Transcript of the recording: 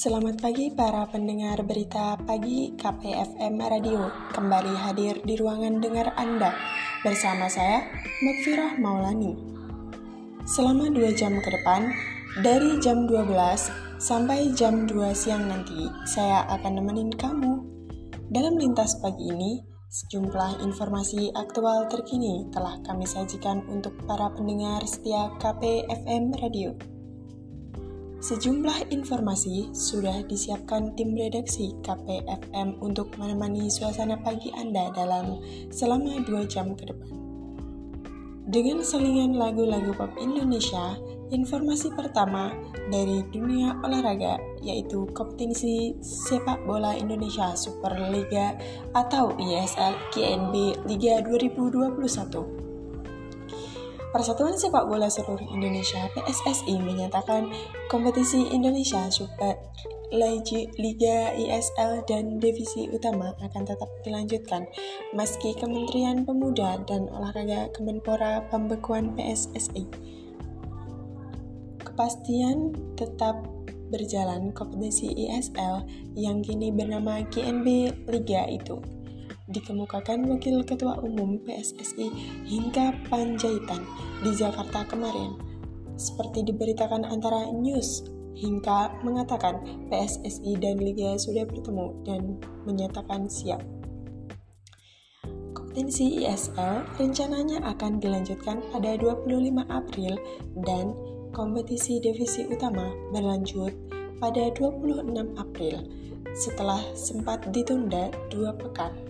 Selamat pagi para pendengar berita pagi KPFM Radio. Kembali hadir di ruangan dengar Anda bersama saya, Makfirah Maulani. Selama dua jam ke depan, dari jam 12 sampai jam 2 siang nanti, saya akan nemenin kamu. Dalam lintas pagi ini, sejumlah informasi aktual terkini telah kami sajikan untuk para pendengar setia KPFM Radio. Sejumlah informasi sudah disiapkan tim redaksi KPFM untuk menemani suasana pagi Anda dalam selama dua jam ke depan. Dengan selingan lagu-lagu pop Indonesia, informasi pertama dari dunia olahraga yaitu kompetisi sepak bola Indonesia Super Liga atau ISL KNB Liga 2021. Persatuan Sepak Bola Seluruh Indonesia PSSI menyatakan kompetisi Indonesia Super Liga ISL dan divisi utama akan tetap dilanjutkan meski Kementerian Pemuda dan Olahraga Kemenpora pembekuan PSSI. Kepastian tetap berjalan kompetisi ISL yang kini bernama GNB Liga itu dikemukakan Wakil Ketua Umum PSSI hingga Panjaitan di Jakarta kemarin. Seperti diberitakan antara news, hingga mengatakan PSSI dan Liga sudah bertemu dan menyatakan siap. Kompetisi ISL rencananya akan dilanjutkan pada 25 April dan kompetisi divisi utama berlanjut pada 26 April setelah sempat ditunda dua pekan.